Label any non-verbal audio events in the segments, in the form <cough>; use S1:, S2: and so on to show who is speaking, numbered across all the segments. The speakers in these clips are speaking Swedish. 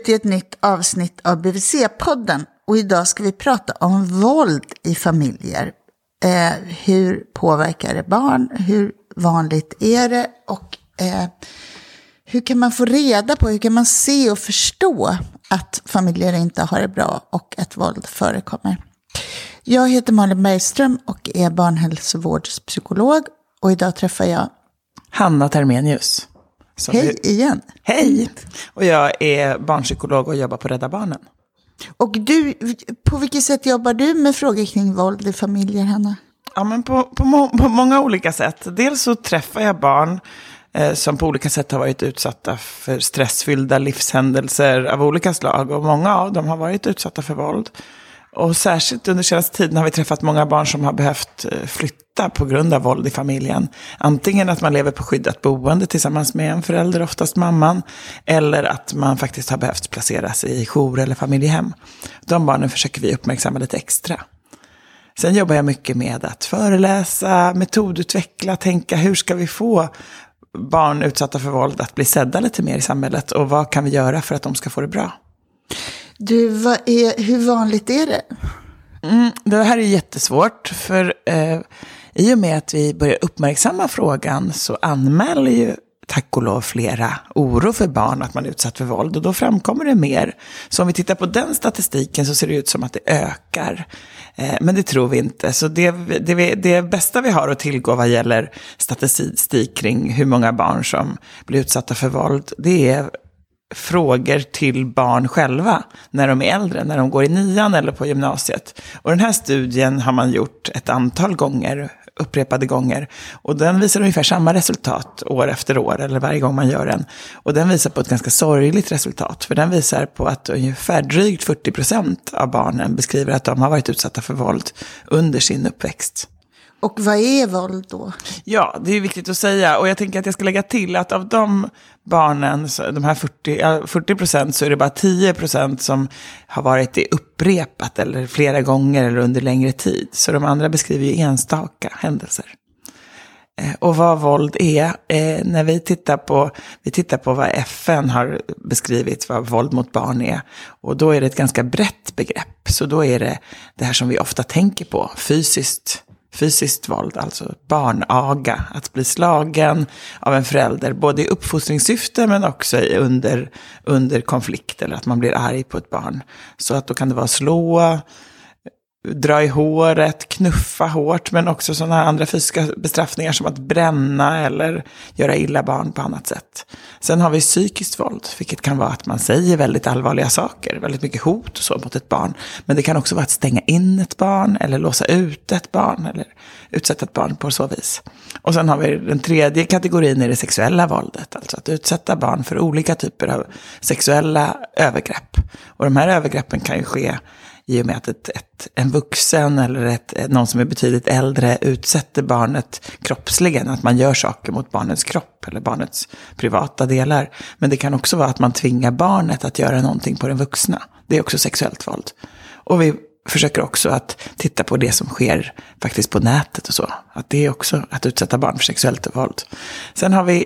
S1: ut
S2: i ett nytt avsnitt av BVC-podden och idag ska vi prata om våld i familjer. Eh, hur påverkar det barn? Hur vanligt är det? Och eh, hur kan man få reda på, hur kan man se och förstå att familjer inte har det bra och att våld förekommer? Jag heter Malin Bergström och är barnhälsovårdspsykolog och idag träffar jag
S3: Hanna Termenius som
S2: Hej
S3: är-
S2: igen.
S3: Hej! Och jag är barnpsykolog och jobbar på Rädda Barnen.
S2: Och du, på vilket sätt jobbar du med frågor kring våld i familjer, Hanna?
S3: Ja, men på, på, må, på många olika sätt. Dels så träffar jag barn eh, som på olika sätt har varit utsatta för stressfyllda livshändelser av olika slag. Och många av dem har varit utsatta för våld. Och särskilt under senaste tiden har vi träffat många barn som har behövt eh, flytta på grund av våld i familjen. Antingen att man lever på skyddat boende tillsammans med en förälder, oftast mamman, eller att man faktiskt har behövt placeras i jour eller familjehem. De barnen försöker vi uppmärksamma lite extra. Sen jobbar jag mycket med att föreläsa, metodutveckla, tänka hur ska vi få barn utsatta för våld att bli sedda lite mer i samhället och vad kan vi göra för att de ska få det bra.
S2: Du, vad är, hur vanligt är det?
S3: Mm, det här är jättesvårt, för eh, i och med att vi börjar uppmärksamma frågan så anmäler ju tack och lov flera oro för barn att man är utsatt för våld och då framkommer det mer. Så om vi tittar på den statistiken så ser det ut som att det ökar. Eh, men det tror vi inte. Så det, det, det bästa vi har att tillgå vad gäller statistik kring hur många barn som blir utsatta för våld, det är frågor till barn själva när de är äldre, när de går i nian eller på gymnasiet. Och den här studien har man gjort ett antal gånger, upprepade gånger. Och den visar ungefär samma resultat år efter år, eller varje gång man gör den. Och den visar på ett ganska sorgligt resultat, för den visar på att ungefär drygt 40 procent av barnen beskriver att de har varit utsatta för våld under sin uppväxt.
S2: Och vad är våld då?
S3: Ja, det är viktigt att säga. Och jag tänker att jag ska lägga till att av de barnen, de här 40, 40 procent, så är det bara 10 procent som har varit i upprepat eller flera gånger eller under längre tid. Så de andra beskriver ju enstaka händelser. Eh, och vad våld är, eh, när vi tittar, på, vi tittar på vad FN har beskrivit vad våld mot barn är. Och då är det ett ganska brett begrepp. Så då är det det här som vi ofta tänker på, fysiskt, fysiskt våld, alltså barnaga. Att bli slagen av en förälder, både i uppfostringssyfte men också under, under konflikt, eller att man blir arg på ett barn. Så att då kan det vara slå, dra i håret, knuffa hårt, men också sådana här andra fysiska bestraffningar som att bränna eller göra illa barn på annat sätt. Sen har vi psykiskt våld, vilket kan vara att man säger väldigt allvarliga saker, väldigt mycket hot och så mot ett barn. Men det kan också vara att stänga in ett barn eller låsa ut ett barn eller utsätta ett barn på så vis. Och sen har vi den tredje kategorin i det sexuella våldet, alltså att utsätta barn för olika typer av sexuella övergrepp. Och de här övergreppen kan ju ske i och med att ett, ett, en vuxen eller ett, någon som är betydligt äldre utsätter barnet kroppsligen, att man gör saker mot barnets kropp eller barnets privata delar. Men det kan också vara att man tvingar barnet att göra någonting på den vuxna. Det är också sexuellt våld. Och vi försöker också att titta på det som sker faktiskt på nätet och så. Att det är också att utsätta barn för sexuellt våld. Sen har vi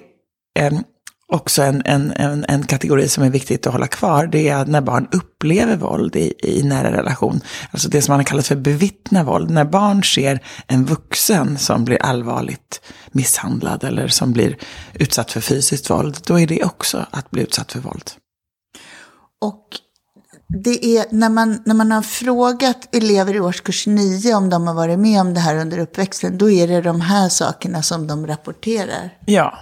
S3: en, också en, en, en, en kategori som är viktigt att hålla kvar. Det är när barn upplever våld i, i nära relation. Alltså det som man har kallat för bevittna våld. När barn ser en vuxen som blir allvarligt misshandlad eller som blir utsatt för fysiskt våld. Då är det också att bli utsatt för våld.
S2: Och det är när man, när man har frågat elever i årskurs 9 om de har varit med om det här under uppväxten, då är det de här sakerna som de rapporterar.
S3: Ja.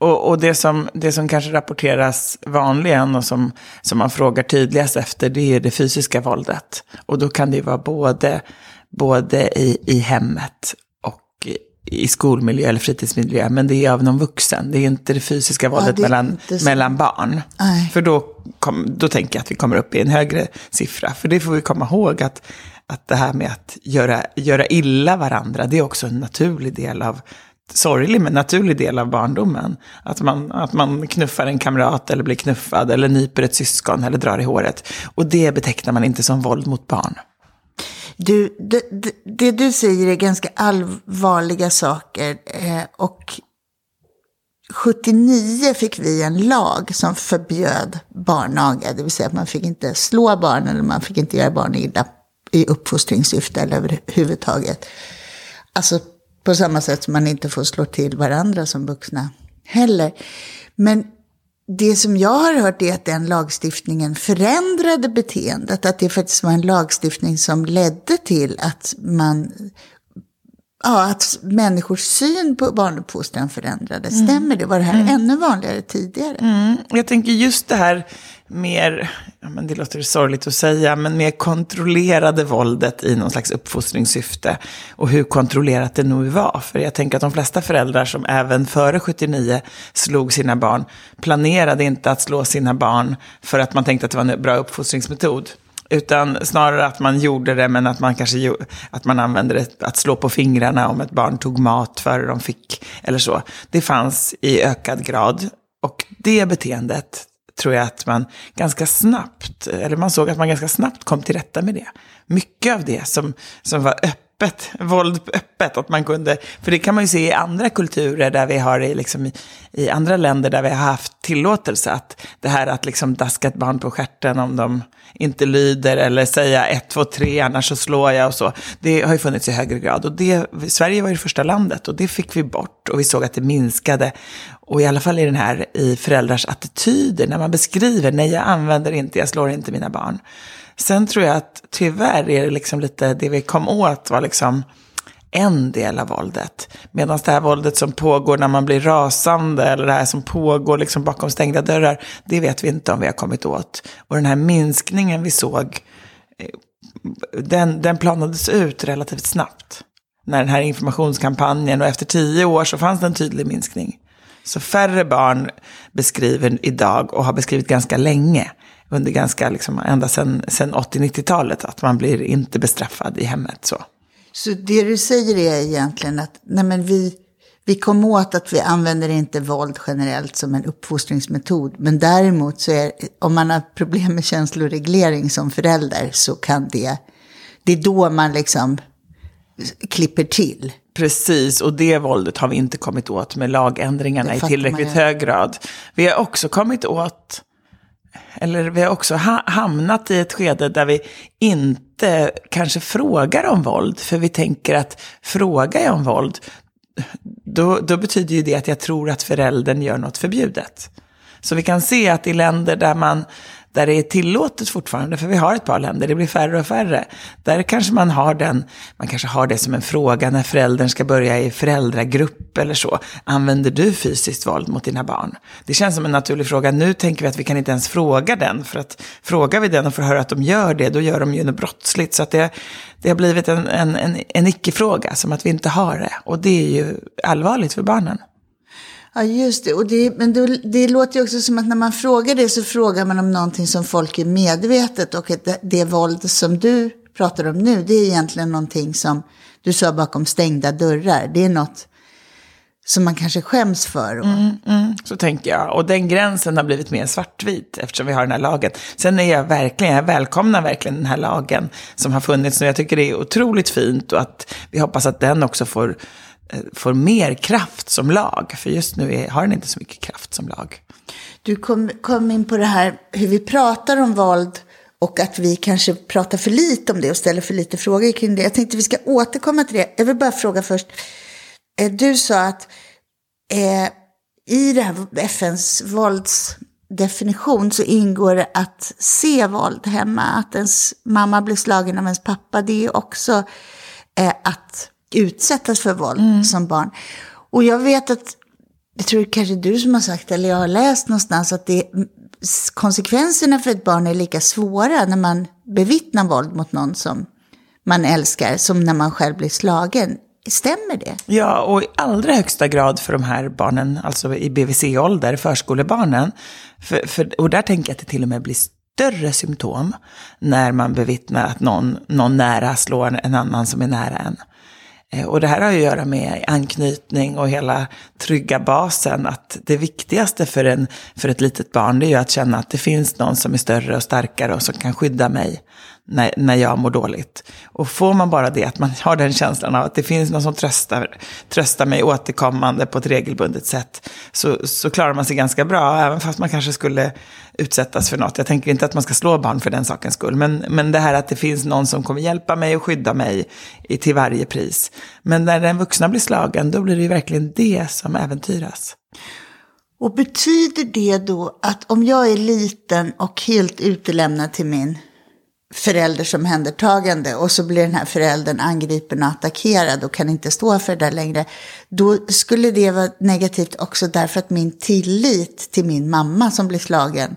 S3: Och, och det, som, det som kanske rapporteras vanligen och som, som man frågar tydligast efter, det är det fysiska våldet. Och då kan det vara både, både i, i hemmet och i, i skolmiljö eller fritidsmiljö. Men det är av någon vuxen. Det är inte det fysiska våldet
S2: det är
S3: mellan, mellan barn.
S2: Nej.
S3: För då, kom, då tänker jag att vi kommer upp i en högre siffra. För det får vi komma ihåg att, att det här med att göra, göra illa varandra, det är också en naturlig del av sorglig men naturlig del av barndomen. Att man, att man knuffar en kamrat eller blir knuffad eller nyper ett syskon eller drar i håret. Och det betecknar man inte som våld mot barn.
S2: Du, det, det, det du säger är ganska allvarliga saker. Eh, och 79 fick vi en lag som förbjöd barnaga, det vill säga att man fick inte slå barn eller man fick inte göra barn illa i uppfostringssyfte eller överhuvudtaget. Alltså på samma sätt som man inte får slå till varandra som vuxna heller. Men det som jag har hört är att den lagstiftningen förändrade beteendet. Att det faktiskt var en lagstiftning som ledde till att man Ja, att människors syn på barnuppfostran förändrades. Mm. Stämmer det? Var det här mm. ännu vanligare tidigare?
S3: Mm. Jag tänker just det här mer, ja, men det låter sorgligt att säga, men mer kontrollerade våldet i någon slags uppfostringssyfte. Och hur kontrollerat det nog var. För jag tänker att de flesta föräldrar som även före 79 slog sina barn, planerade inte att slå sina barn för att man tänkte att det var en bra uppfostringsmetod. Utan snarare att man gjorde det, men att man kanske att man använde det att slå på fingrarna om ett barn tog mat före de fick, eller så. Det fanns i ökad grad. Och det beteendet tror jag att man ganska snabbt, eller man såg att man ganska snabbt kom till rätta med det. Mycket av det som, som var öppet, våld öppet, att man kunde, för det kan man ju se i andra kulturer där vi har, i, liksom, i, i andra länder där vi har haft tillåtelse, att det här att liksom daska ett barn på stjärten om de inte lyder eller säga ett, två, tre, annars så slår jag och så. Det har ju funnits i högre grad. Och det, Sverige var ju det första landet och det fick vi bort och vi såg att det minskade. Och i alla fall i den här i föräldrars attityder, när man beskriver, nej jag använder inte, jag slår inte mina barn. Sen tror jag att tyvärr är det liksom lite, det vi kom åt var liksom en del av våldet. Medan det här våldet som pågår när man blir rasande eller det här som pågår liksom bakom stängda dörrar, det vet vi inte om vi har kommit åt. Och den här minskningen vi såg, eh, den, den planades ut relativt snabbt. När den här informationskampanjen, och efter tio år så fanns det en tydlig minskning. Så färre barn beskriver idag, och har beskrivit ganska länge, under ganska, liksom, ända sedan, sedan 80-90-talet, att man blir inte bestraffad i hemmet. så.
S2: Så det du säger är egentligen att nej men vi, vi kom åt att vi använder inte våld generellt som en uppfostringsmetod. Men däremot så är om man har problem med känsloreglering som förälder så kan det, det är då man liksom klipper till.
S3: Precis, och det våldet har vi inte kommit åt med lagändringarna i tillräckligt hög grad. Vi har också kommit åt eller vi har också ha hamnat i ett skede där vi inte kanske frågar om våld. För vi tänker att frågar jag om våld, då, då betyder ju det att jag tror att föräldern gör något förbjudet. Så vi kan se att i länder där man där det är tillåtet fortfarande, för vi har ett par länder, det blir färre och färre. Där kanske man har den, man kanske har det som en fråga när föräldern ska börja i föräldragrupp eller så. Använder du fysiskt våld mot dina barn? Det känns som en naturlig fråga. Nu tänker vi att vi kan inte ens fråga den, för att frågar vi den och får höra att de gör det, då gör de ju något brottsligt. Så att det, det har blivit en, en, en, en icke-fråga, som att vi inte har det. Och det är ju allvarligt för barnen.
S2: Ja, just det. Och det, men det, det låter ju också som att när man frågar det så frågar man om någonting som folk är medvetet. Och det, det våld som du pratar om nu, det är egentligen någonting som du sa bakom stängda dörrar. Det är något som man kanske skäms för. Och...
S3: Mm, mm, så tänker jag. Och den gränsen har blivit mer svartvit eftersom vi har den här lagen. Sen är jag verkligen, jag välkomnar verkligen den här lagen som har funnits nu. Jag tycker det är otroligt fint och att vi hoppas att den också får Eh, får mer kraft som lag. För just nu är, har den inte så mycket kraft som lag.
S2: Du kom, kom in på det här hur vi pratar om våld och att vi kanske pratar för lite om det och ställer för lite frågor kring det. Jag tänkte vi ska återkomma till det. Jag vill bara fråga först. Eh, du sa att eh, i det här FNs våldsdefinition så ingår det att se våld hemma. Att ens mamma blir slagen av ens pappa. Det är också eh, att utsättas för våld mm. som barn. Och jag vet att, jag tror kanske du som har sagt eller jag har läst någonstans att det, konsekvenserna för ett barn är lika svåra när man bevittnar våld mot någon som man älskar som när man själv blir slagen. Stämmer det?
S3: Ja, och i allra högsta grad för de här barnen, alltså i BVC-ålder, förskolebarnen. För, för, och där tänker jag att det till och med blir större symptom när man bevittnar att någon, någon nära slår en annan som är nära en. Eh, och det här har att göra med anknytning och hela trygga basen. Att det viktigaste för, en, för ett litet barn det är ju att känna att det finns någon som är större och starkare och som kan skydda mig när, när jag mår dåligt. Och får man bara det, att man har den känslan av att det finns någon som tröstar, tröstar mig återkommande på ett regelbundet sätt, så, så klarar man sig ganska bra, även fast man kanske skulle utsättas för något. Jag tänker inte att man ska slå barn för den sakens skull, men, men det här att det finns någon som kommer hjälpa mig och skydda mig i, till varje pris. Men när den vuxna blir slagen, då blir det ju verkligen det som äventyras.
S2: Och betyder det då att om jag är liten och helt utelämnad till min förälders omhändertagande och så blir den här föräldern angripen och attackerad och kan inte stå för det där längre. Då skulle det vara negativt också därför att min tillit till min mamma som blir slagen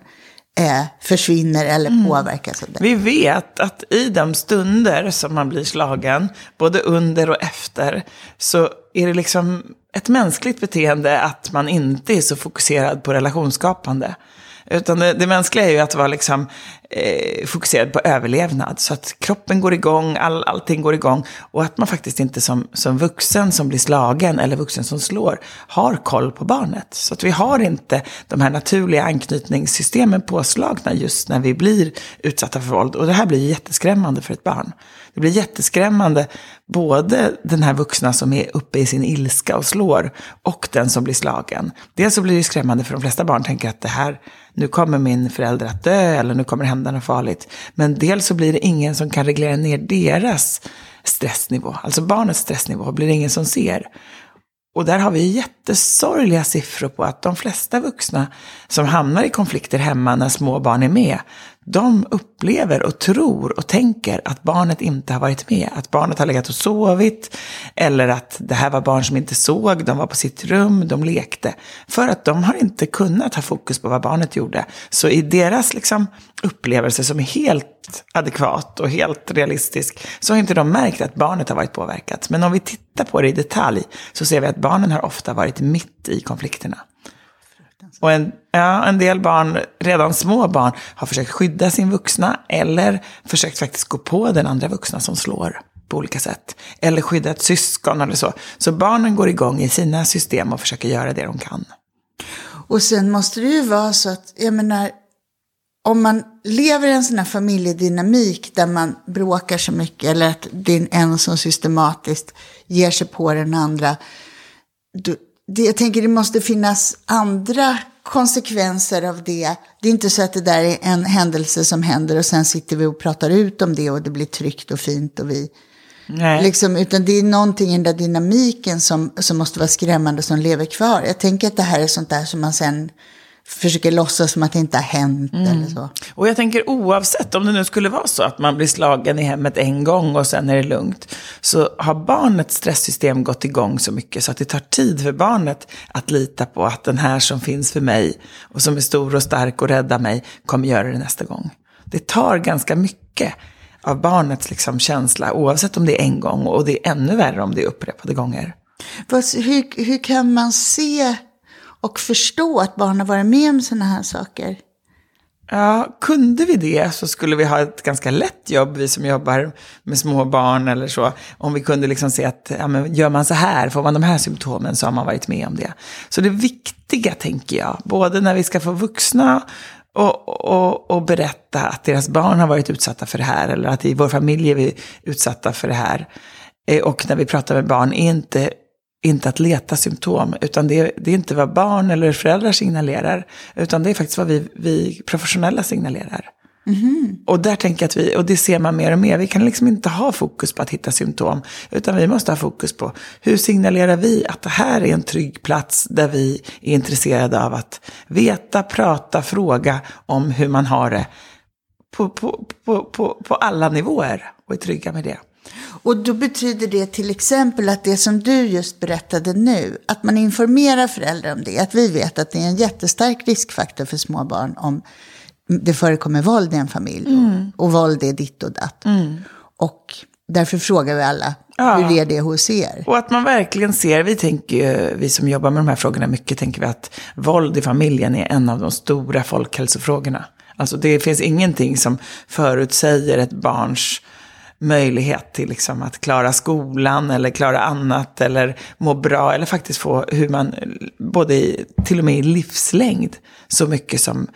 S2: eh, försvinner eller mm. påverkas av det.
S3: Vi vet att i de stunder som man blir slagen, både under och efter, så är det liksom ett mänskligt beteende att man inte är så fokuserad på relationsskapande. Utan det, det mänskliga är ju att vara liksom, eh, fokuserad på överlevnad. Så att kroppen går igång, all, allting går igång. Och att man faktiskt inte som, som vuxen som blir slagen eller vuxen som slår har koll på barnet. Så att vi har inte de här naturliga anknytningssystemen påslagna just när vi blir utsatta för våld. Och det här blir jätteskrämmande för ett barn. Det blir jätteskrämmande, både den här vuxna som är uppe i sin ilska och slår, och den som blir slagen. Dels så blir det skrämmande för de flesta barn tänker att det här, nu kommer min förälder att dö, eller nu kommer det hända något farligt. Men dels så blir det ingen som kan reglera ner deras stressnivå, alltså barnets stressnivå, blir det ingen som ser. Och där har vi jättesorgliga siffror på att de flesta vuxna som hamnar i konflikter hemma när små barn är med, de upplever och tror och tänker att barnet inte har varit med. Att barnet har legat och sovit, eller att det här var barn som inte såg, de var på sitt rum, de lekte. För att de har inte kunnat ha fokus på vad barnet gjorde. Så i deras liksom, upplevelse som är helt adekvat och helt realistisk, så har inte de märkt att barnet har varit påverkat. Men om vi tittar på det i detalj, så ser vi att barnen har ofta varit mitt i konflikterna. Och en, ja, en del barn, redan små barn, har försökt skydda sin vuxna eller försökt faktiskt gå på den andra vuxna som slår på olika sätt. Eller skydda ett syskon eller så. Så barnen går igång i sina system och försöker göra det de kan.
S2: Och sen måste det ju vara så att, jag menar, om man lever i en sån här familjedynamik där man bråkar så mycket eller att det är en som systematiskt ger sig på den andra. Då, det, jag tänker det måste finnas andra konsekvenser av det. Det är inte så att det där är en händelse som händer och sen sitter vi och pratar ut om det och det blir tryggt och fint och vi... Nej. Liksom, utan det är någonting i den där dynamiken som, som måste vara skrämmande som lever kvar. Jag tänker att det här är sånt där som man sen försöker låtsas som att det inte har hänt mm. eller så.
S3: Och jag tänker oavsett om det nu skulle vara så att man blir slagen i hemmet en gång och sen är det lugnt. Så har barnets stresssystem gått igång så mycket så att det tar tid för barnet att lita på att den här som finns för mig och som är stor och stark och räddar mig kommer göra det nästa gång. Det tar ganska mycket av barnets liksom känsla oavsett om det är en gång och det är ännu värre om det är upprepade gånger.
S2: Hur, hur kan man se och förstå att barn har varit med om sådana här saker.
S3: Ja, kunde vi det så skulle vi ha ett ganska lätt jobb, vi som jobbar med små barn eller så. Om vi kunde liksom se att ja, men gör man så här, får man de här symptomen så har man varit med om det. Så det viktiga, tänker jag, både när vi ska få vuxna och, och, och berätta att deras barn har varit utsatta för det här, eller att i vår familj är vi utsatta för det här. Eh, och när vi pratar med barn, är inte inte att leta symptom, utan det är, det är inte vad barn eller föräldrar signalerar, utan det är faktiskt vad vi, vi professionella signalerar. Mm. Och där tänker jag att vi, och det ser man mer och mer, vi kan liksom inte ha fokus på att hitta symptom, utan vi måste ha fokus på hur signalerar vi att det här är en trygg plats där vi är intresserade av att veta, prata, fråga om hur man har det på, på, på, på, på alla nivåer och är trygga med det.
S2: Och då betyder det till exempel att det som du just berättade nu, att man informerar föräldrar om det, att vi vet att det är en jättestark riskfaktor för små barn om det förekommer våld i en familj. Mm. Och, och våld är ditt och datt. Mm. Och därför frågar vi alla, ja. hur är det hos er?
S3: Och att man verkligen ser, vi tänker vi som jobbar med de här frågorna mycket, tänker vi att våld i familjen är en av de stora folkhälsofrågorna. Alltså det finns ingenting som förutsäger ett barns möjlighet till liksom att klara skolan eller klara annat eller må bra eller faktiskt få hur man både i, till och med i livslängd, så mycket som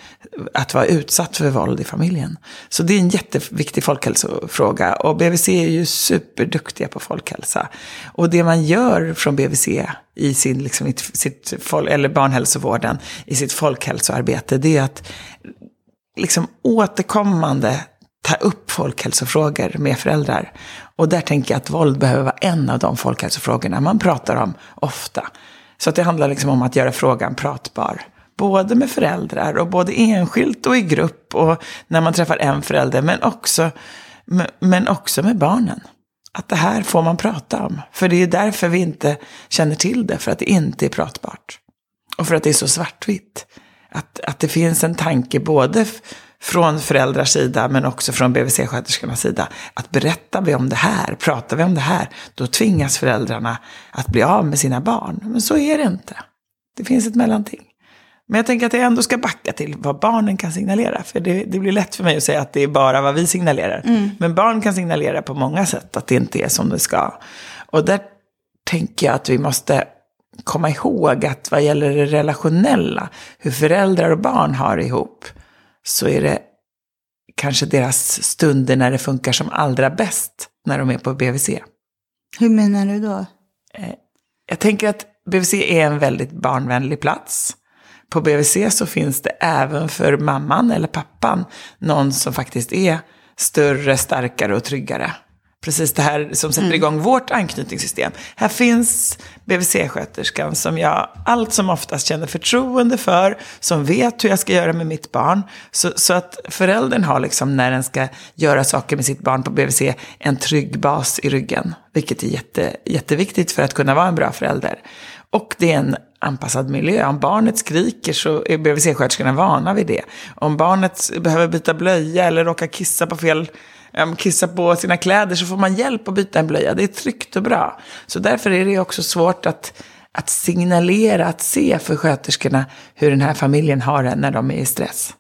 S3: att vara utsatt för våld i familjen. Så det är en jätteviktig folkhälsofråga. Och BVC är ju superduktiga på folkhälsa. Och det man gör från BVC i sin, liksom, sitt, eller barnhälsovården, i sitt folkhälsoarbete, det är att liksom återkommande ta upp folkhälsofrågor med föräldrar. Och där tänker jag att våld behöver vara en av de folkhälsofrågorna man pratar om ofta. Så att det handlar liksom om att göra frågan pratbar. Både med föräldrar och både enskilt och i grupp och när man träffar en förälder. Men också, men också med barnen. Att det här får man prata om. För det är därför vi inte känner till det. För att det inte är pratbart. Och för att det är så svartvitt. Att, att det finns en tanke både från föräldrars sida men också från BVC-sköterskornas sida. Att berättar vi om det här, pratar vi om det här, då tvingas föräldrarna att bli av med sina barn. Men så är det inte. Det finns ett mellanting. Men jag tänker att jag ändå ska backa till vad barnen kan signalera. För det, det blir lätt för mig att säga att det är bara vad vi signalerar. Mm. Men barn kan signalera på många sätt att det inte är som det ska. Och där tänker jag att vi måste komma ihåg att vad gäller det relationella, hur föräldrar och barn har ihop, så är det kanske deras stunder när det funkar som allra bäst när de är på BVC.
S2: Hur menar du då?
S3: Eh, jag tänker att BVC är en väldigt barnvänlig plats. På BVC så finns det även för mamman eller pappan någon som faktiskt är större, starkare och tryggare precis det här som sätter mm. igång vårt anknytningssystem. Här finns BVC-sköterskan som jag allt som oftast känner förtroende för, som vet hur jag ska göra med mitt barn. Så, så att föräldern har liksom när den ska göra saker med sitt barn på BVC en trygg bas i ryggen. Vilket är jätte, jätteviktigt för att kunna vara en bra förälder. Och det är en anpassad miljö. Om barnet skriker så är BVC-sköterskorna vana vid det. Om barnet behöver byta blöja eller råkar kissa på fel kissa på sina kläder så får man hjälp att byta en blöja. Det är tryggt och bra. Så därför är det också svårt att, att signalera, att se för sköterskorna hur den här familjen har det när de är i stress.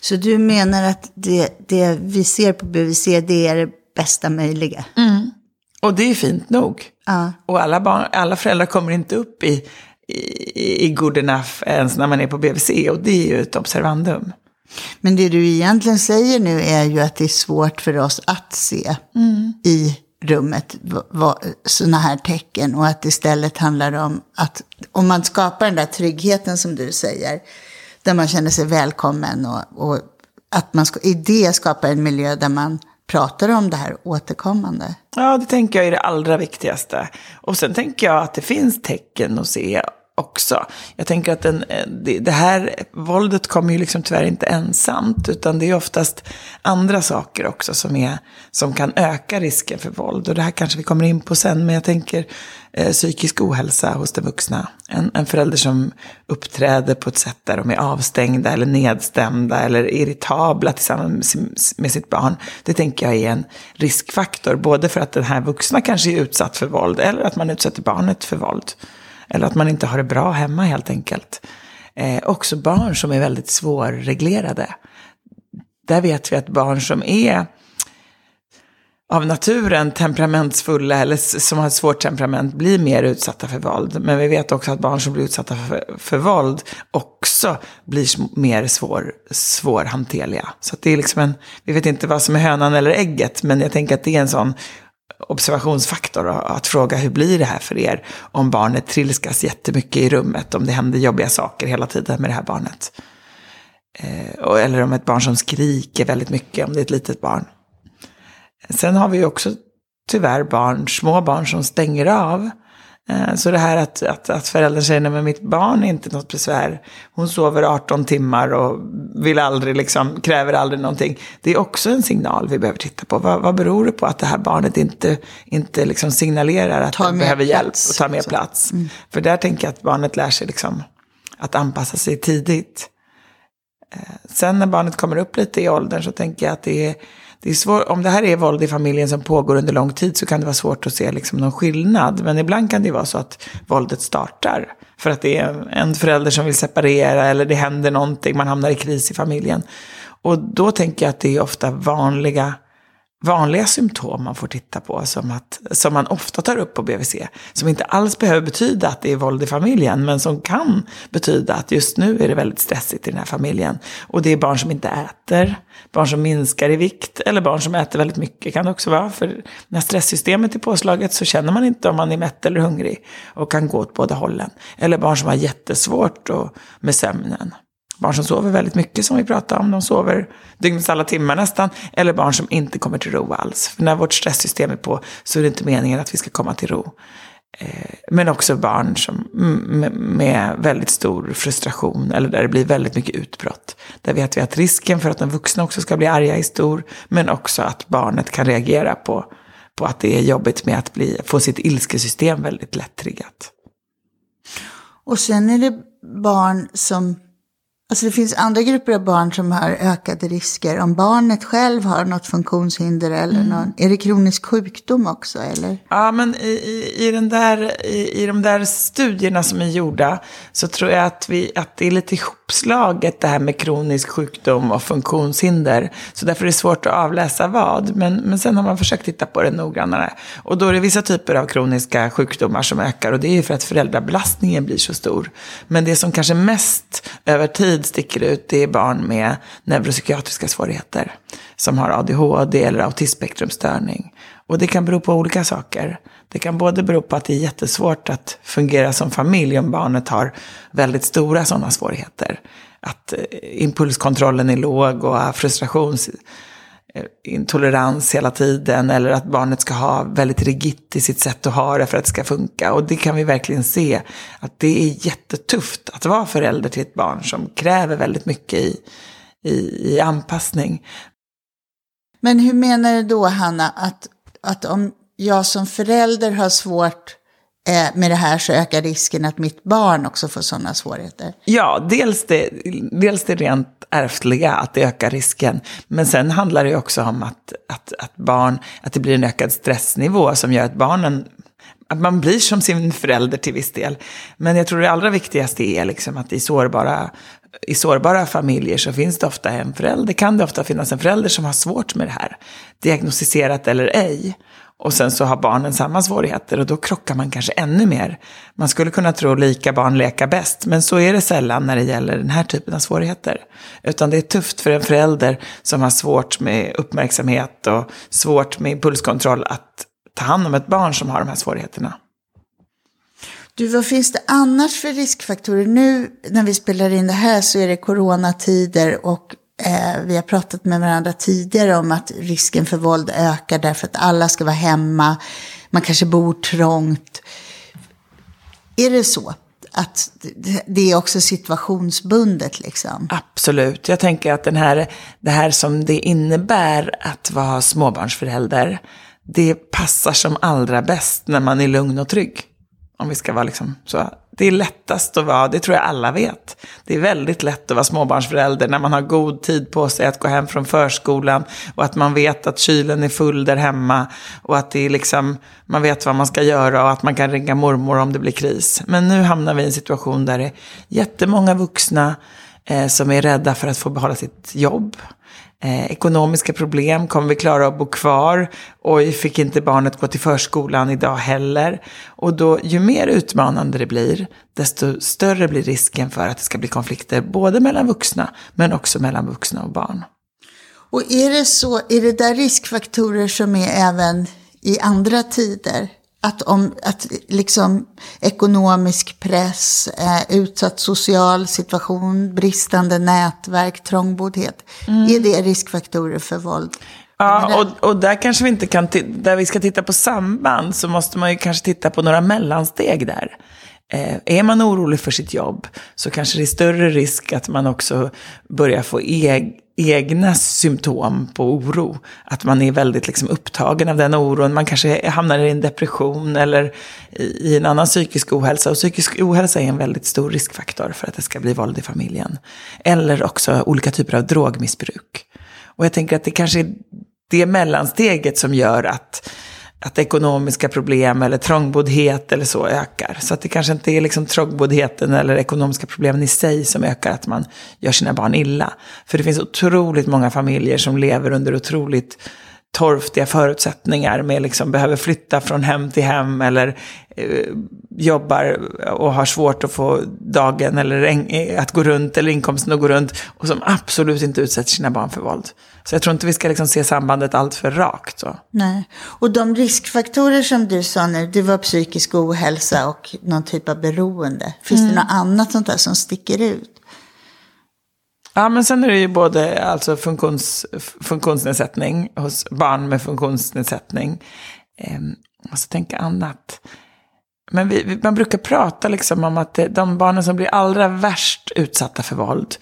S2: Så du menar att det, det vi ser på BVC, det är det bästa möjliga?
S3: Mm. Och det är fint nog. Ja. Och alla, barn, alla föräldrar kommer inte upp i, i, i good enough ens när man är på BVC. Och det är ju ett observandum.
S2: Men det du egentligen säger nu är ju att det är svårt för oss att se mm. i rummet sådana här tecken och att istället handlar om att om man skapar den där tryggheten som du säger, där man känner sig välkommen och, och att man ska, i det skapar en miljö där man pratar om det här återkommande.
S3: Ja, det tänker jag är det allra viktigaste. Och sen tänker jag att det finns tecken att se också. Jag tänker att den, eh, det, här våldet kommer ju liksom tyvärr inte ensamt, utan det är oftast andra saker också som, är, som kan öka risken för våld. Och det här kanske vi kommer in på sen, men jag tänker eh, psykisk ohälsa hos den vuxna. En, en förälder som uppträder på ett sätt där de är avstängda eller nedstämda eller irritabla tillsammans med sitt barn. Det tänker jag är en riskfaktor, både för att den här vuxna kanske är utsatt för våld eller att man utsätter barnet för våld. Eller att man inte har det bra hemma helt enkelt. Eh, också barn som är väldigt svårreglerade. Där vet vi att barn som är av naturen temperamentsfulla eller som har ett svårt temperament blir mer utsatta för våld. Men vi vet också att barn som blir utsatta för, för våld också blir mer svår, svårhanterliga. Så det är liksom en, vi vet inte vad som är hönan eller ägget, men jag tänker att det är en sån observationsfaktor att fråga hur blir det här för er om barnet trilskas jättemycket i rummet, om det händer jobbiga saker hela tiden med det här barnet. Eh, eller om ett barn som skriker väldigt mycket, om det är ett litet barn. Sen har vi ju också tyvärr barn, små barn som stänger av så det här att, att, att föräldrar säger, nej mitt barn är inte något besvär. Hon sover 18 timmar och vill aldrig, liksom, kräver aldrig någonting. Det är också en signal vi behöver titta på. Vad, vad beror det på att det här barnet inte, inte liksom signalerar att det behöver hjälp och tar mer plats? Mm. För där tänker jag att barnet lär sig liksom att anpassa sig tidigt. Eh, sen när barnet kommer upp lite i åldern så tänker jag att det är det är svår, om det här är våld i familjen som pågår under lång tid så kan det vara svårt att se liksom någon skillnad. Men ibland kan det vara så att våldet startar. För att det är en förälder som vill separera eller det händer någonting, man hamnar i kris i familjen. Och då tänker jag att det är ofta vanliga, vanliga symptom man får titta på, som, att, som man ofta tar upp på BVC, som inte alls behöver betyda att det är våld i familjen, men som kan betyda att just nu är det väldigt stressigt i den här familjen. Och det är barn som inte äter, barn som minskar i vikt, eller barn som äter väldigt mycket kan det också vara. För när stresssystemet är påslaget så känner man inte om man är mätt eller hungrig och kan gå åt båda hållen. Eller barn som har jättesvårt och, med sömnen. Barn som sover väldigt mycket som vi pratade om, de sover dygnets alla timmar nästan. Eller barn som inte kommer till ro alls. För när vårt stresssystem är på så är det inte meningen att vi ska komma till ro. Eh, men också barn som, med väldigt stor frustration eller där det blir väldigt mycket utbrott. Där vet vi att risken för att de vuxna också ska bli arga är stor. Men också att barnet kan reagera på, på att det är jobbigt med att bli, få sitt ilskesystem väldigt lätt triggat.
S2: Och sen är det barn som Alltså det finns andra grupper av barn som har ökade risker. Om barnet själv har något funktionshinder eller mm. någon, är det kronisk sjukdom också eller?
S3: Ja, men i, i, i, den där, i, i de där studierna som är gjorda så tror jag att, vi, att det är lite uppslaget det här med kronisk sjukdom och funktionshinder. Så därför är det svårt att avläsa vad. Men, men sen har man försökt titta på det noggrannare. Och då är det vissa typer av kroniska sjukdomar som ökar och det är ju för att föräldrabelastningen blir så stor. Men det som kanske mest över tid sticker ut, det är barn med neuropsykiatriska svårigheter. Som har ADHD eller autismspektrumstörning. Och det kan bero på olika saker. Det kan både bero på att det är jättesvårt att fungera som familj om barnet har väldigt stora sådana svårigheter. Att eh, impulskontrollen är låg och frustrationsintolerans eh, hela tiden eller att barnet ska ha väldigt rigitt i sitt sätt att ha det för att det ska funka. Och det kan vi verkligen se att det är jättetufft att vara förälder till ett barn som kräver väldigt mycket i, i, i anpassning.
S2: Men hur menar du då Hanna att, att om jag som förälder har svårt eh, med det här så ökar risken att mitt barn också får sådana svårigheter?
S3: Ja, dels det, dels det rent ärftliga, att det ökar risken. Men sen handlar det också om att, att, att, barn, att det blir en ökad stressnivå som gör att barnen att man blir som sin förälder till viss del. Men jag tror det allra viktigaste är liksom att i sårbara, i sårbara familjer så finns det ofta en förälder, kan det ofta finnas en förälder som har svårt med det här. Diagnostiserat eller ej. Och sen så har barnen samma svårigheter och då krockar man kanske ännu mer. Man skulle kunna tro lika barn leka bäst, men så är det sällan när det gäller den här typen av svårigheter. Utan det är tufft för en förälder som har svårt med uppmärksamhet och svårt med impulskontroll att ta hand om ett barn som har de här svårigheterna.
S2: Du, vad finns det annars för riskfaktorer? Nu när vi spelar in det här så är det coronatider och Eh, vi har pratat med varandra tidigare om att risken för våld ökar därför att alla ska vara hemma. Man kanske bor trångt. Är det så? Att det är också situationsbundet liksom?
S3: Absolut. Jag tänker att den här, det här som det innebär att vara småbarnsförälder, det passar som allra bäst när man är lugn och trygg. Om vi ska vara liksom så det är lättast att vara, det tror jag alla vet. Det är väldigt lätt att vara småbarnsförälder när man har god tid på sig att gå hem från förskolan och att man vet att kylen är full där hemma och att det är liksom, man vet vad man ska göra och att man kan ringa mormor om det blir kris. Men nu hamnar vi i en situation där det är jättemånga vuxna eh, som är rädda för att få behålla sitt jobb. Eh, ekonomiska problem, kommer vi klara att bo kvar? Oj, fick inte barnet gå till förskolan idag heller? Och då, ju mer utmanande det blir, desto större blir risken för att det ska bli konflikter, både mellan vuxna, men också mellan vuxna och barn.
S2: Och är det så, är det där riskfaktorer som är även i andra tider? Att, om, att liksom ekonomisk press, eh, utsatt social situation, bristande nätverk, trångboddhet. Mm. Är det riskfaktorer för våld?
S3: Ja, och, och där kanske vi inte kan, där vi ska titta på samband så måste man ju kanske titta på några mellansteg där. Eh, är man orolig för sitt jobb så kanske det är större risk att man också börjar få eg egna symptom på oro. Att man är väldigt liksom upptagen av den oron. Man kanske hamnar i en depression eller i en annan psykisk ohälsa. Och psykisk ohälsa är en väldigt stor riskfaktor för att det ska bli våld i familjen. Eller också olika typer av drogmissbruk. Och jag tänker att det kanske är det mellansteget som gör att att ekonomiska problem eller trångboddhet eller så ökar. Så att det kanske inte är liksom trångboddheten eller ekonomiska problemen i sig som ökar att man gör sina barn illa. För det finns otroligt många familjer som lever under otroligt torftiga förutsättningar med liksom behöver flytta från hem till hem eller eh, jobbar och har svårt att få dagen eller en, att gå runt eller inkomsten att gå runt och som absolut inte utsätter sina barn för våld. Så jag tror inte vi ska liksom se sambandet allt för rakt. Så.
S2: Nej, och de riskfaktorer som du sa nu, det var psykisk ohälsa och någon typ av beroende. Finns det något annat sånt där som sticker ut?
S3: Ja, men sen är det ju både alltså funktions, funktionsnedsättning hos barn med funktionsnedsättning. Eh, måste tänka annat. Men vi, man brukar prata liksom om att de barnen som blir allra värst utsatta för våld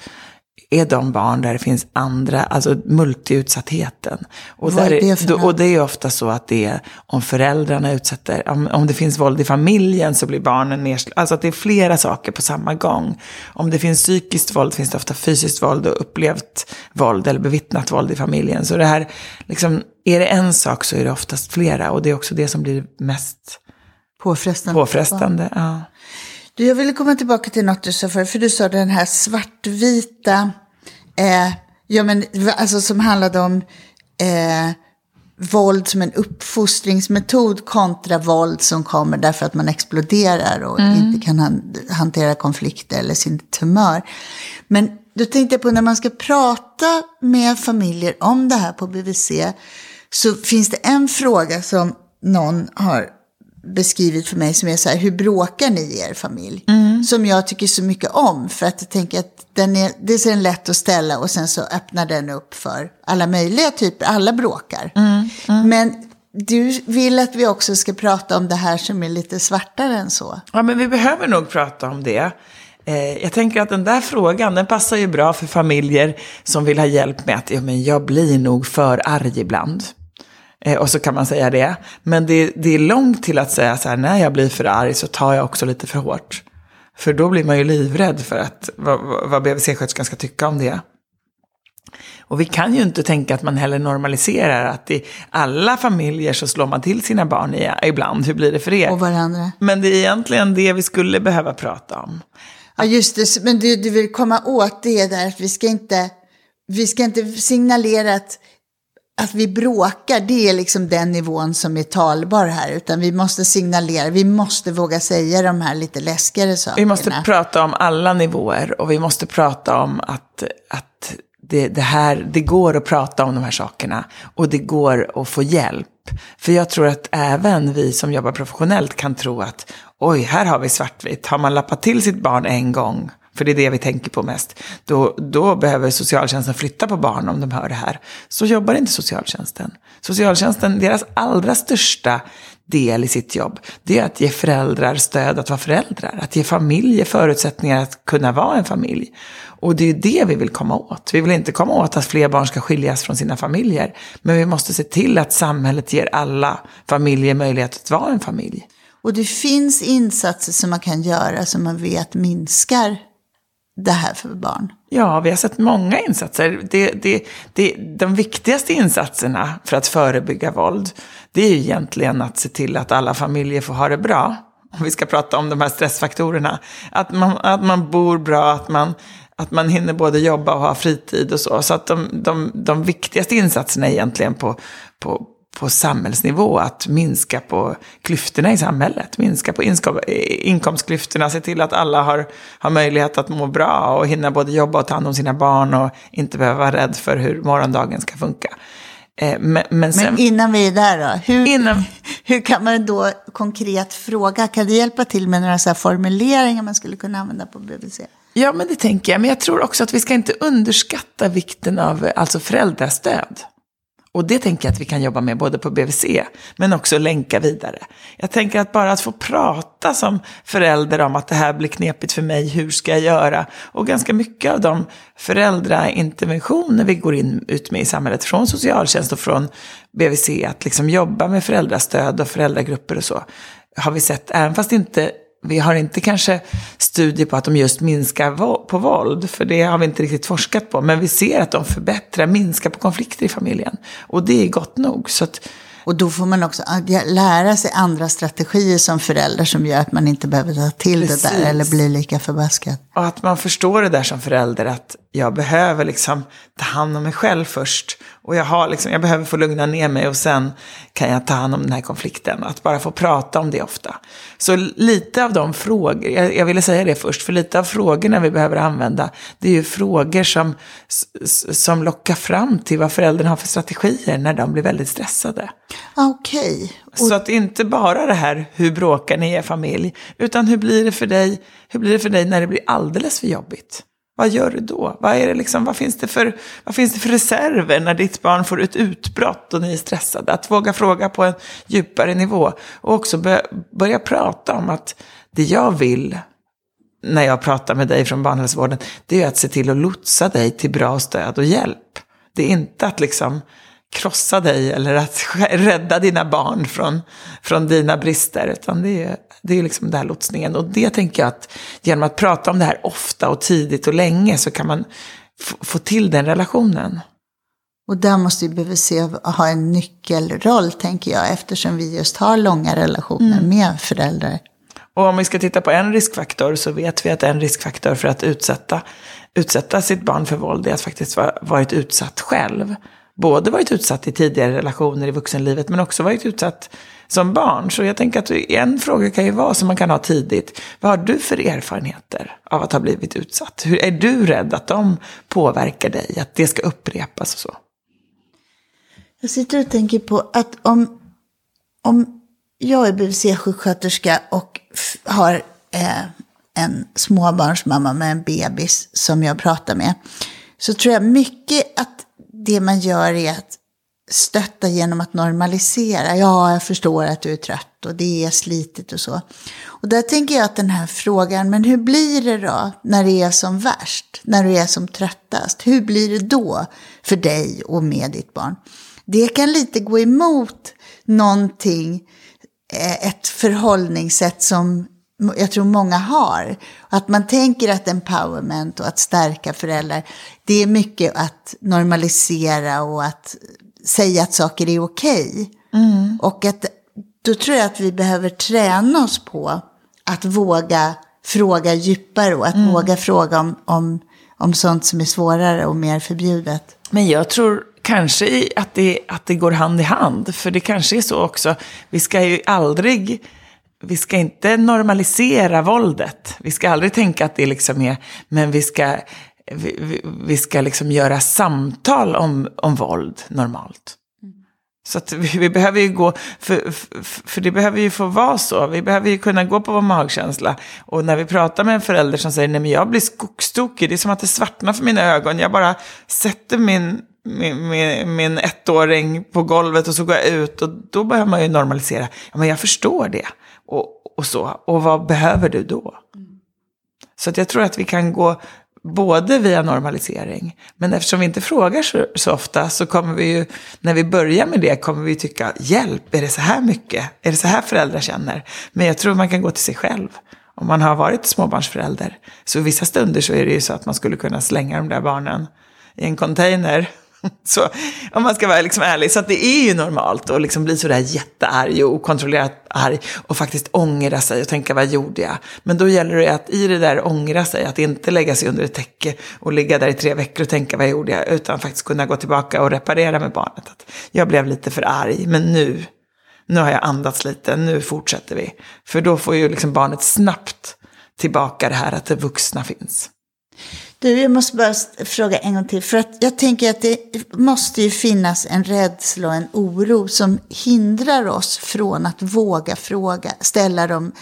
S3: är de barn där det finns andra, alltså multiutsattheten. Och, där
S2: det
S3: då, och det är ofta så att det är om föräldrarna utsätter, om, om det finns våld i familjen så blir barnen nedslagna. Alltså att det är flera saker på samma gång. Om det finns psykiskt våld finns det ofta fysiskt våld och upplevt våld eller bevittnat våld i familjen. Så det här, liksom, är det en sak så är det oftast flera och det är också det som blir mest
S2: Påfrestande.
S3: påfrestande. Ja.
S2: Du, jag ville komma tillbaka till något du sa förut, för du sa den här svartvita, eh, ja men alltså som handlade om eh, våld som en uppfostringsmetod kontra våld som kommer därför att man exploderar och inte kan han, hantera konflikter eller sin tumör. Men då tänkte jag på när man ska prata med familjer om det här på BVC så finns det en fråga som någon har beskrivit för mig som är så här, hur bråkar ni i er familj? Som jag tycker så mycket om, för att jag tänker att den är, det är lätt att ställa och sen så öppnar den upp för alla möjliga typer, alla bråkar. Men du vill att vi också ska prata om det här som är lite svartare än så.
S3: Ja, men vi behöver nog prata om det. Eh, jag tänker att den där frågan, den passar ju bra för familjer som vill ha hjälp med att ja, men jag blir nog för arg ibland. Eh, och så kan man säga det. Men det, det är långt till att säga så här, när jag blir för arg så tar jag också lite för hårt. För då blir man ju livrädd för att, vad, vad BVC-sköterskan ska tycka om det. Och vi kan ju inte tänka att man heller normaliserar att i alla familjer så slår man till sina barn i, ibland. Hur blir det för er?
S2: Och varandra.
S3: Men det är egentligen det vi skulle behöva prata om.
S2: Ja, just det. Men du, du vill komma åt det där att vi ska inte, vi ska inte signalera att, att vi bråkar. Det är liksom den nivån som är talbar här. Utan vi måste signalera, vi måste våga säga de här lite läskigare sakerna.
S3: Vi måste prata om alla nivåer och vi måste prata om att, att det, det, här, det går att prata om de här sakerna och det går att få hjälp. För jag tror att även vi som jobbar professionellt kan tro att oj, här har vi svartvitt. Har man lappat till sitt barn en gång, för det är det vi tänker på mest, då, då behöver socialtjänsten flytta på barn om de hör det här. Så jobbar inte socialtjänsten. Socialtjänsten, deras allra största del i sitt jobb, det är att ge föräldrar stöd att vara föräldrar. Att ge familjer förutsättningar att kunna vara en familj. Och det är det vi vill komma åt. Vi vill inte komma åt att fler barn ska skiljas från sina familjer. Men vi måste se till att samhället ger alla familjer möjlighet att vara en familj.
S2: Och det finns insatser som man kan göra som man vet minskar det här för barn.
S3: Ja, vi har sett många insatser. Det, det, det, de viktigaste insatserna för att förebygga våld, det är ju egentligen att se till att alla familjer får ha det bra. Om vi ska prata om de här stressfaktorerna. Att man, att man bor bra, att man, att man hinner både jobba och ha fritid och så. Så att de, de, de viktigaste insatserna är egentligen på, på, på samhällsnivå, att minska på klyftorna i samhället, minska på inkomstklyftorna, se till att alla har, har möjlighet att må bra och hinna både jobba och ta hand om sina barn och inte behöva vara rädd för hur morgondagen ska funka. Eh, Men, men, sen,
S2: Men innan vi är där då, hur,
S3: Innan- <laughs>
S2: hur kan man då konkret fråga, kan du hjälpa till med några så här formuleringar man skulle kunna använda på BVC?
S3: Ja, men det tänker jag. Men jag tror också att vi ska inte underskatta vikten av alltså föräldrastöd. Och det tänker jag att vi kan jobba med både på BVC, men också länka vidare. Jag tänker att bara att få prata som förälder om att det här blir knepigt för mig, hur ska jag göra? Och ganska mycket av de föräldrainterventioner vi går in ut med i samhället, från socialtjänst och från BVC, att liksom jobba med föräldrastöd och föräldragrupper och så, har vi sett, även fast inte vi har inte kanske studier på att de just minskar på våld, för det har vi inte riktigt forskat på. Men vi ser att de förbättrar, minskar på konflikter i familjen. Och det är gott nog. Så att,
S2: Och då får man också lära sig andra strategier som förälder som gör att man inte behöver ta till det
S3: Precis.
S2: där eller bli lika förbaskad.
S3: och att man förstår det där som förälder, att, jag behöver liksom ta hand om mig själv först. Och jag, har liksom, jag behöver få lugna ner mig och sen kan jag ta hand om den här konflikten. Att bara få prata om det ofta. Så lite av de frågor, jag, jag ville säga det först, för lite av frågorna vi behöver använda, det är ju frågor som, som lockar fram till vad föräldrarna har för strategier när de blir väldigt stressade.
S2: Okej. Okay.
S3: Och... Så att inte bara det här, hur bråkar ni i er familj, utan hur blir det för dig, hur blir det för dig när det blir alldeles för jobbigt? Vad gör du då? Vad, är det liksom, vad, finns det för, vad finns det för reserver när ditt barn får ett utbrott och ni är stressade? Att våga fråga på en djupare nivå. Och också börja prata om att det jag vill när jag pratar med dig från barnhälsovården, det är att se till att lotsa dig till bra stöd och hjälp. Det är inte att liksom krossa dig eller att <laughs> rädda dina barn från, från dina brister. Utan det är, det är liksom den här lotsningen. Och det tänker jag att genom att prata om det här ofta och tidigt och länge så kan man få till den relationen.
S2: Och där måste ju BVC ha en nyckelroll, tänker jag, eftersom vi just har långa relationer mm. med föräldrar.
S3: Och om vi ska titta på en riskfaktor så vet vi att en riskfaktor för att utsätta, utsätta sitt barn för våld är att faktiskt ha varit utsatt själv både varit utsatt i tidigare relationer i vuxenlivet men också varit utsatt som barn. Så jag tänker att en fråga kan ju vara som man kan ha tidigt. Vad har du för erfarenheter av att ha blivit utsatt? Hur är du rädd att de påverkar dig, att det ska upprepas och så?
S2: Jag sitter och tänker på att om, om jag är BVC-sjuksköterska och har eh, en småbarnsmamma med en bebis som jag pratar med, så tror jag mycket att det man gör är att stötta genom att normalisera. Ja, jag förstår att du är trött och det är slitigt och så. Och där tänker jag att den här frågan, men hur blir det då när det är som värst? När du är som tröttast? Hur blir det då för dig och med ditt barn? Det kan lite gå emot någonting, eh, ett förhållningssätt som jag tror många har. Att man tänker att empowerment och att stärka föräldrar, det är mycket att normalisera och att säga att saker är okej. Okay. Mm. Och att då tror jag att vi behöver träna oss på att våga fråga djupare och att mm. våga fråga om, om, om sånt som är svårare och mer förbjudet.
S3: Men jag tror kanske att det, att det går hand i hand. För det kanske är så också. Vi ska ju aldrig vi ska inte normalisera våldet. Vi ska aldrig tänka att det liksom är, men vi ska, vi, vi ska liksom göra samtal om, om våld normalt. Så att vi, vi, behöver ju gå, för, för, för, det behöver ju få vara så. Vi behöver ju kunna gå på vår magkänsla. Och när vi pratar med en förälder som säger, nej men jag blir skogstokig, det är som att det svartnar för mina ögon. Jag bara sätter min, min, min, min ettåring på golvet och så går jag ut. Och då behöver man ju normalisera. Ja men jag förstår det och, och så. Och vad behöver du då? Mm. Så att jag tror att vi kan gå både via normalisering, men eftersom vi inte frågar så, så, ofta så kommer vi ju, när vi börjar med det, kommer vi tycka, hjälp, är det så här mycket? Är det så här föräldrar känner? Men jag tror man kan gå till sig själv. Om man har varit småbarnsförälder, så vissa stunder så är det ju så att man skulle kunna slänga de där barnen i en container <laughs> Så, om man ska vara liksom ärlig. Så det är ju normalt att liksom bli sådär jättearg och okontrollerat arg och faktiskt ångra sig och tänka vad gjorde jag? Men då gäller det att i det där ångra sig, att inte lägga sig under ett täcke och ligga där i tre veckor och tänka vad gjorde jag? Utan faktiskt kunna gå tillbaka och reparera med barnet. Att jag blev lite för arg, men nu, nu har jag andats lite, nu fortsätter vi. För då får ju liksom barnet snabbt tillbaka det här att det vuxna finns.
S2: Du, jag måste bara fråga en gång till. För att jag tänker att det måste ju finnas en rädsla och en oro som hindrar oss från att våga fråga, ställa de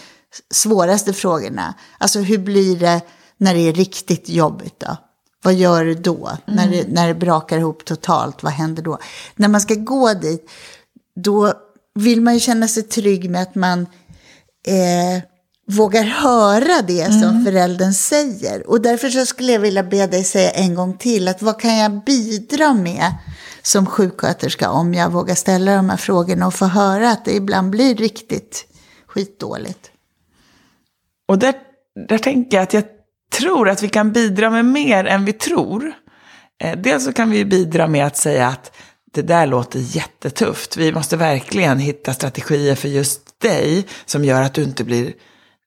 S2: svåraste frågorna. Alltså hur blir det när det är riktigt jobbigt då? Vad gör du då? Mm. När, det, när det brakar ihop totalt, vad händer då? När man ska gå dit, då vill man ju känna sig trygg med att man eh, vågar höra det mm. som föräldern säger. Och därför så skulle jag vilja be dig säga en gång till att vad kan jag bidra med som sjuksköterska om jag vågar ställa de här frågorna och få höra att det ibland blir riktigt skitdåligt.
S3: Och där, där tänker jag att jag tror att vi kan bidra med mer än vi tror. Eh, dels så kan vi bidra med att säga att det där låter jättetufft. Vi måste verkligen hitta strategier för just dig som gör att du inte blir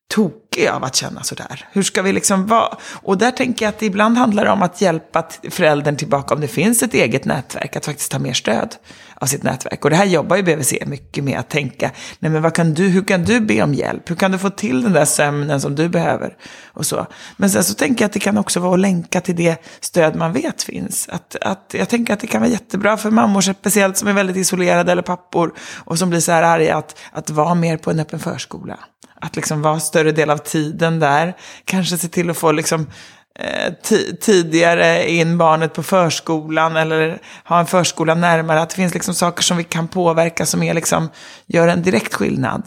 S3: tokig av att känna sådär? Hur ska vi liksom vara? Och där tänker jag att ibland handlar det om att hjälpa föräldern tillbaka om det finns ett eget nätverk, att faktiskt ta mer stöd av sitt nätverk. Och det här jobbar ju BVC mycket med att tänka, nej men vad kan du, hur kan du be om hjälp? Hur kan du få till den där sömnen som du behöver? Och så. Men sen så tänker jag att det kan också vara att länka till det stöd man vet finns. Att, att, jag tänker att det kan vara jättebra för mammor, speciellt som är väldigt isolerade, eller pappor, och som blir så här arga, att, att vara mer på en öppen förskola. Att liksom vara större del av tiden där. Kanske se till att få liksom Eh, tidigare in barnet på förskolan eller ha en förskola närmare. Att det finns liksom saker som vi kan påverka som är liksom, gör en direkt skillnad.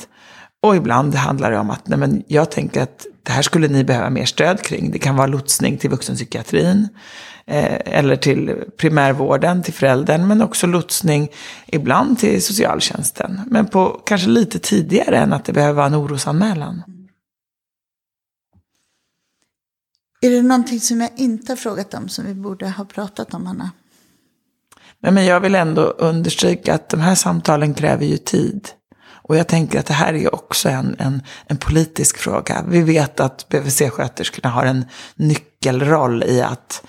S3: Och ibland handlar det om att nej men jag tänker att det här skulle ni behöva mer stöd kring. Det kan vara lotsning till vuxenpsykiatrin eh, eller till primärvården, till föräldern, men också lotsning ibland till socialtjänsten. Men på kanske lite tidigare än att det behöver vara en orosanmälan.
S2: Är det någonting som jag inte har frågat om som vi borde ha pratat om, Anna?
S3: Nej, men jag vill ändå understryka att de här samtalen kräver ju tid. Och jag tänker att det här är också en, en, en politisk fråga. Vi vet att BVC-sköterskorna har en nyckelroll i att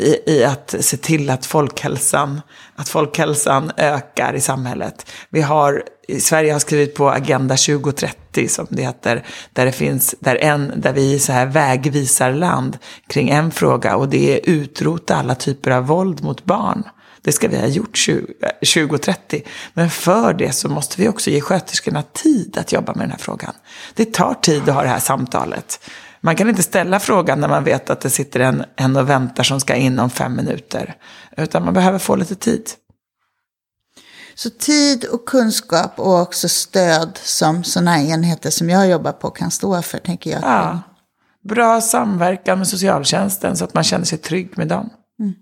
S3: i, i att se till att folkhälsan, att folkhälsan ökar i samhället. Vi har, i Sverige har skrivit på Agenda 2030 som det heter, där det finns, där, en, där vi är så här vägvisarland kring en fråga och det är utrota alla typer av våld mot barn. Det ska vi ha gjort 2030. Eh, Men för det så måste vi också ge sköterskorna tid att jobba med den här frågan. Det tar tid att ha det här samtalet. Man kan inte ställa frågan när man vet att det sitter en, en och väntar som ska in om fem minuter. Utan man behöver få lite tid.
S2: Så tid och kunskap och också stöd som sådana här enheter som jag jobbar på kan stå för, tänker jag.
S3: Ja. Bra samverkan med socialtjänsten så att man känner sig trygg med dem. Mm.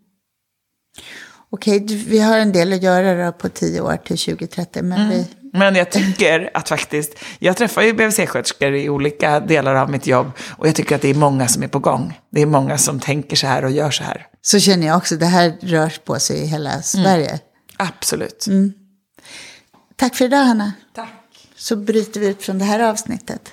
S2: Okej, vi har en del att göra då på tio år till 2030, men mm. vi
S3: men jag tycker att faktiskt, jag träffar ju BVC-sköterskor i olika delar av mitt jobb och jag tycker att det är många som är på gång. Det är många som tänker så här och gör så här.
S2: Så känner jag också, det här rör på sig i hela Sverige. Mm.
S3: Absolut. Mm.
S2: Tack för idag Hanna.
S3: Tack.
S2: Så bryter vi ut från det här avsnittet.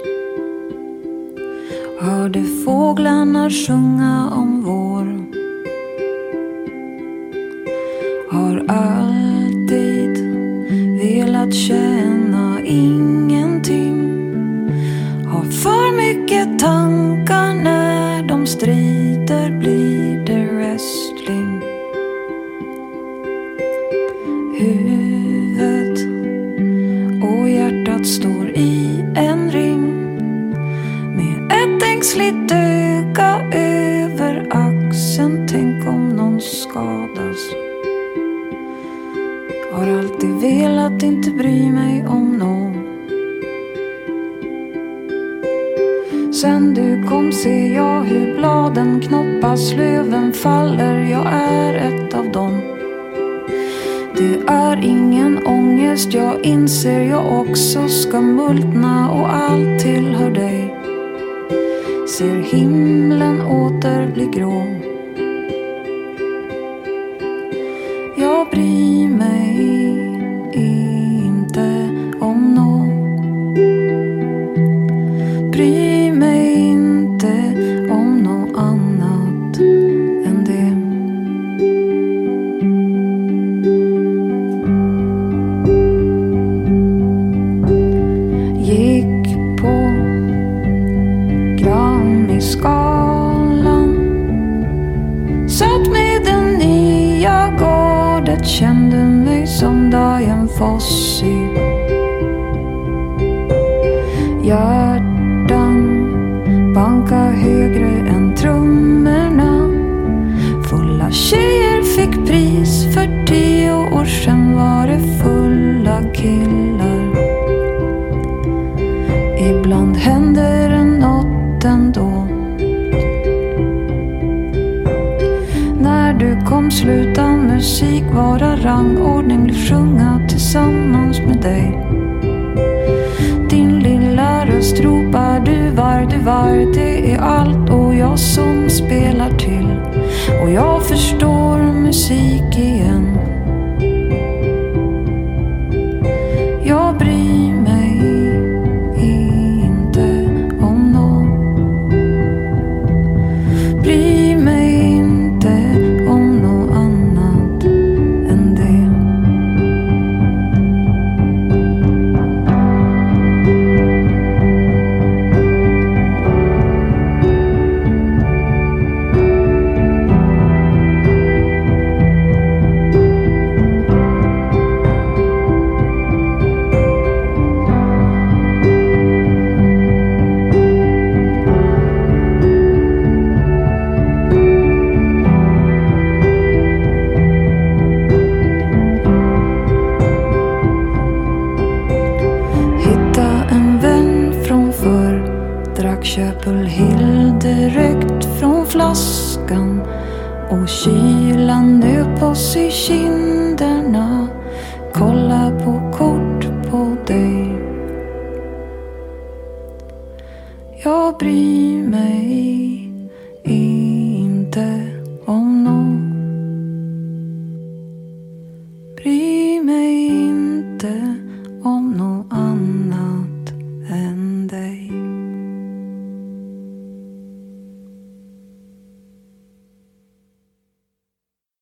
S1: Hörde fåglarna sjunga om vår. Har alltid velat känna inte bry mig om någon. Sen du kom ser jag hur bladen knoppas, löven faller. Jag är ett av dem. Det är ingen ångest, jag inser jag också ska multna och allt tillhör dig ser himlen åter bli grå. при